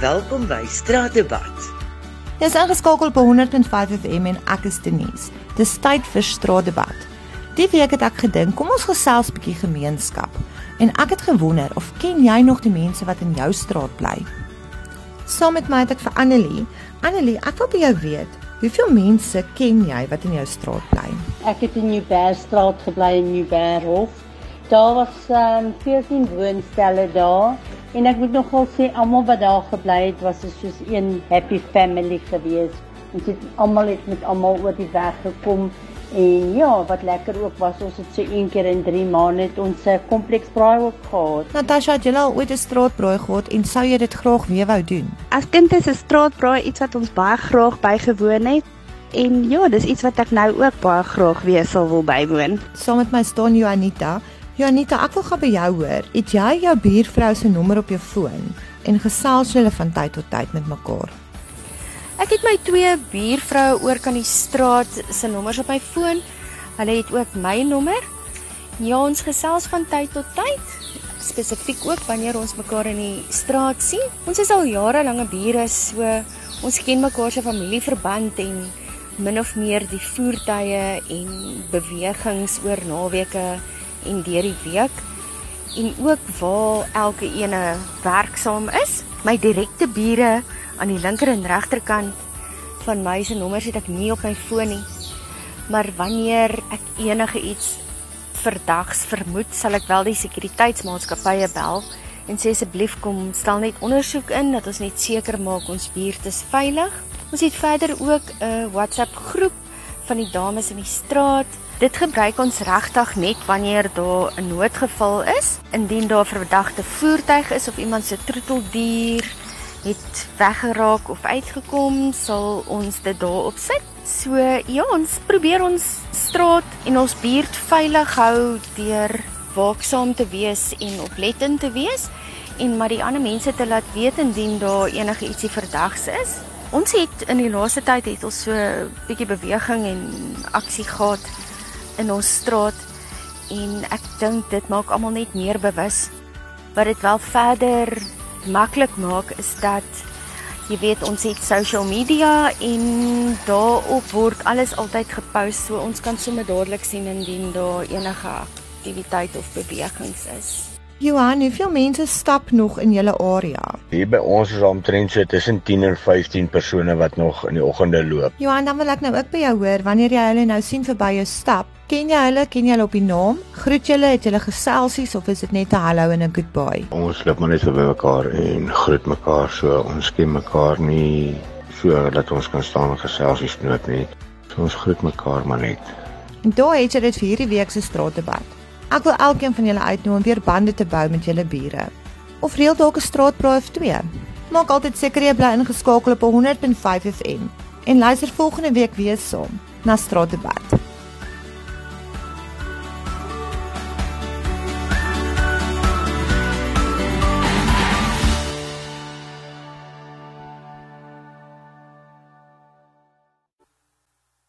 Welkom by Straatdebat. Jy's ingeskakel op 100.5 FM en ek is Denise. Dis tyd vir Straatdebat. Die week het ek gedink, kom ons gesels bietjie gemeenskap. En ek het gewonder of ken jy nog die mense wat in jou straat bly? Saam met my het ek vir Annelie. Annelie, ek wil by jou weet, hoeveel mense ken jy wat in jou straat bly? Ek het in Nieuwbergstraat gebly in Nieuwberghof. Daar was um, 14 woonstelle daar en ek moet nogal sê almal wat daar gebly het was soos een happy family gewees. Ons het almal het met almal oor die weg gekom en ja, wat lekker ook was, ons het so een keer in 3 maande het ons 'n kompleks braai ook gehad. Natasha, het jy al ooit 'n straatbraai gehad en sou jy dit graag weer wou doen? As kind is 'n straatbraai iets wat ons baie graag bygewoon het. En ja, dis iets wat ek nou ook baie graag weer sal wil bywoon. Saam met my staan Joanita. Joanita, ek wil gou by jou hoor. Het jy jou buurvrou se nommer op jou foon en gesels julle van tyd tot tyd met mekaar? Ek het my twee buurvroue oor kan die straat se nommers op my foon. Hulle het ook my nommer. Ja, ons gesels van tyd tot tyd, spesifiek ook wanneer ons mekaar in die straat sien. Ons is al jare lange bure, so ons ken mekaar se familieverband en min of meer die voertuie en bewegings oor naweke en deur die week en ook waar elke ene werksaam is. My direkte bure aan die linker en regterkant van my se nommers het ek nie op my foon nie. Maar wanneer ek enige iets verdags vermoed, sal ek wel die sekuriteitsmaatskappye bel en sê asseblief kom stel net ondersoek in dat ons net seker maak ons buurt is veilig. Ons het verder ook 'n WhatsApp groep van die dames in die straat. Dit gebruik ons regtig net wanneer daar 'n noodgeval is, indien daar verdagte voertuig is of iemand se troeteldier het weggeraak of uitgekom, sal ons dit daarop sit. So ja, ons probeer ons straat en ons buurt veilig hou deur waaksaam te wees en oplettend te wees en maar die ander mense te laat weet indien daar enige ietsie verdags is. Ons het in die laaste tyd het ons so 'n bietjie beweging en aksie gehad in ons straat en ek dink dit maak almal net meer bewus wat dit wel verder maklik maak is dat jy weet ons het social media en daarop word alles altyd gepost so ons kan sommer dadelik sien indien daar enige aktiwiteit of bewegings is. Johan, hoeveel mense stap nog in julle area? Hier by ons is omtrent so tussen 10 en 15 persone wat nog in die oggende loop. Johan, dan wil ek nou ook by jou hoor wanneer jy hulle nou sien verby jou stap. Ken jy hulle? Ken jy hulle op die naam? Groet julle, het julle geselsies of is dit net 'n hallo en 'n goodbye? Ons loop maar net verby mekaar en groet mekaar so. Ons ken mekaar nie so dat ons kan staan en geselsies nood nie. So ons groet mekaar maar net. En daar het jy dit vir hierdie week se straatdebat. Ek wil elkeen van julle uitnooi om weer bande te bou met julle bure. Of reël dalk 'n straatbraai of twee. Maak altyd seker jy bly ingeskakel op 100.5 FM en luister volgende week weer saam na straatdebat.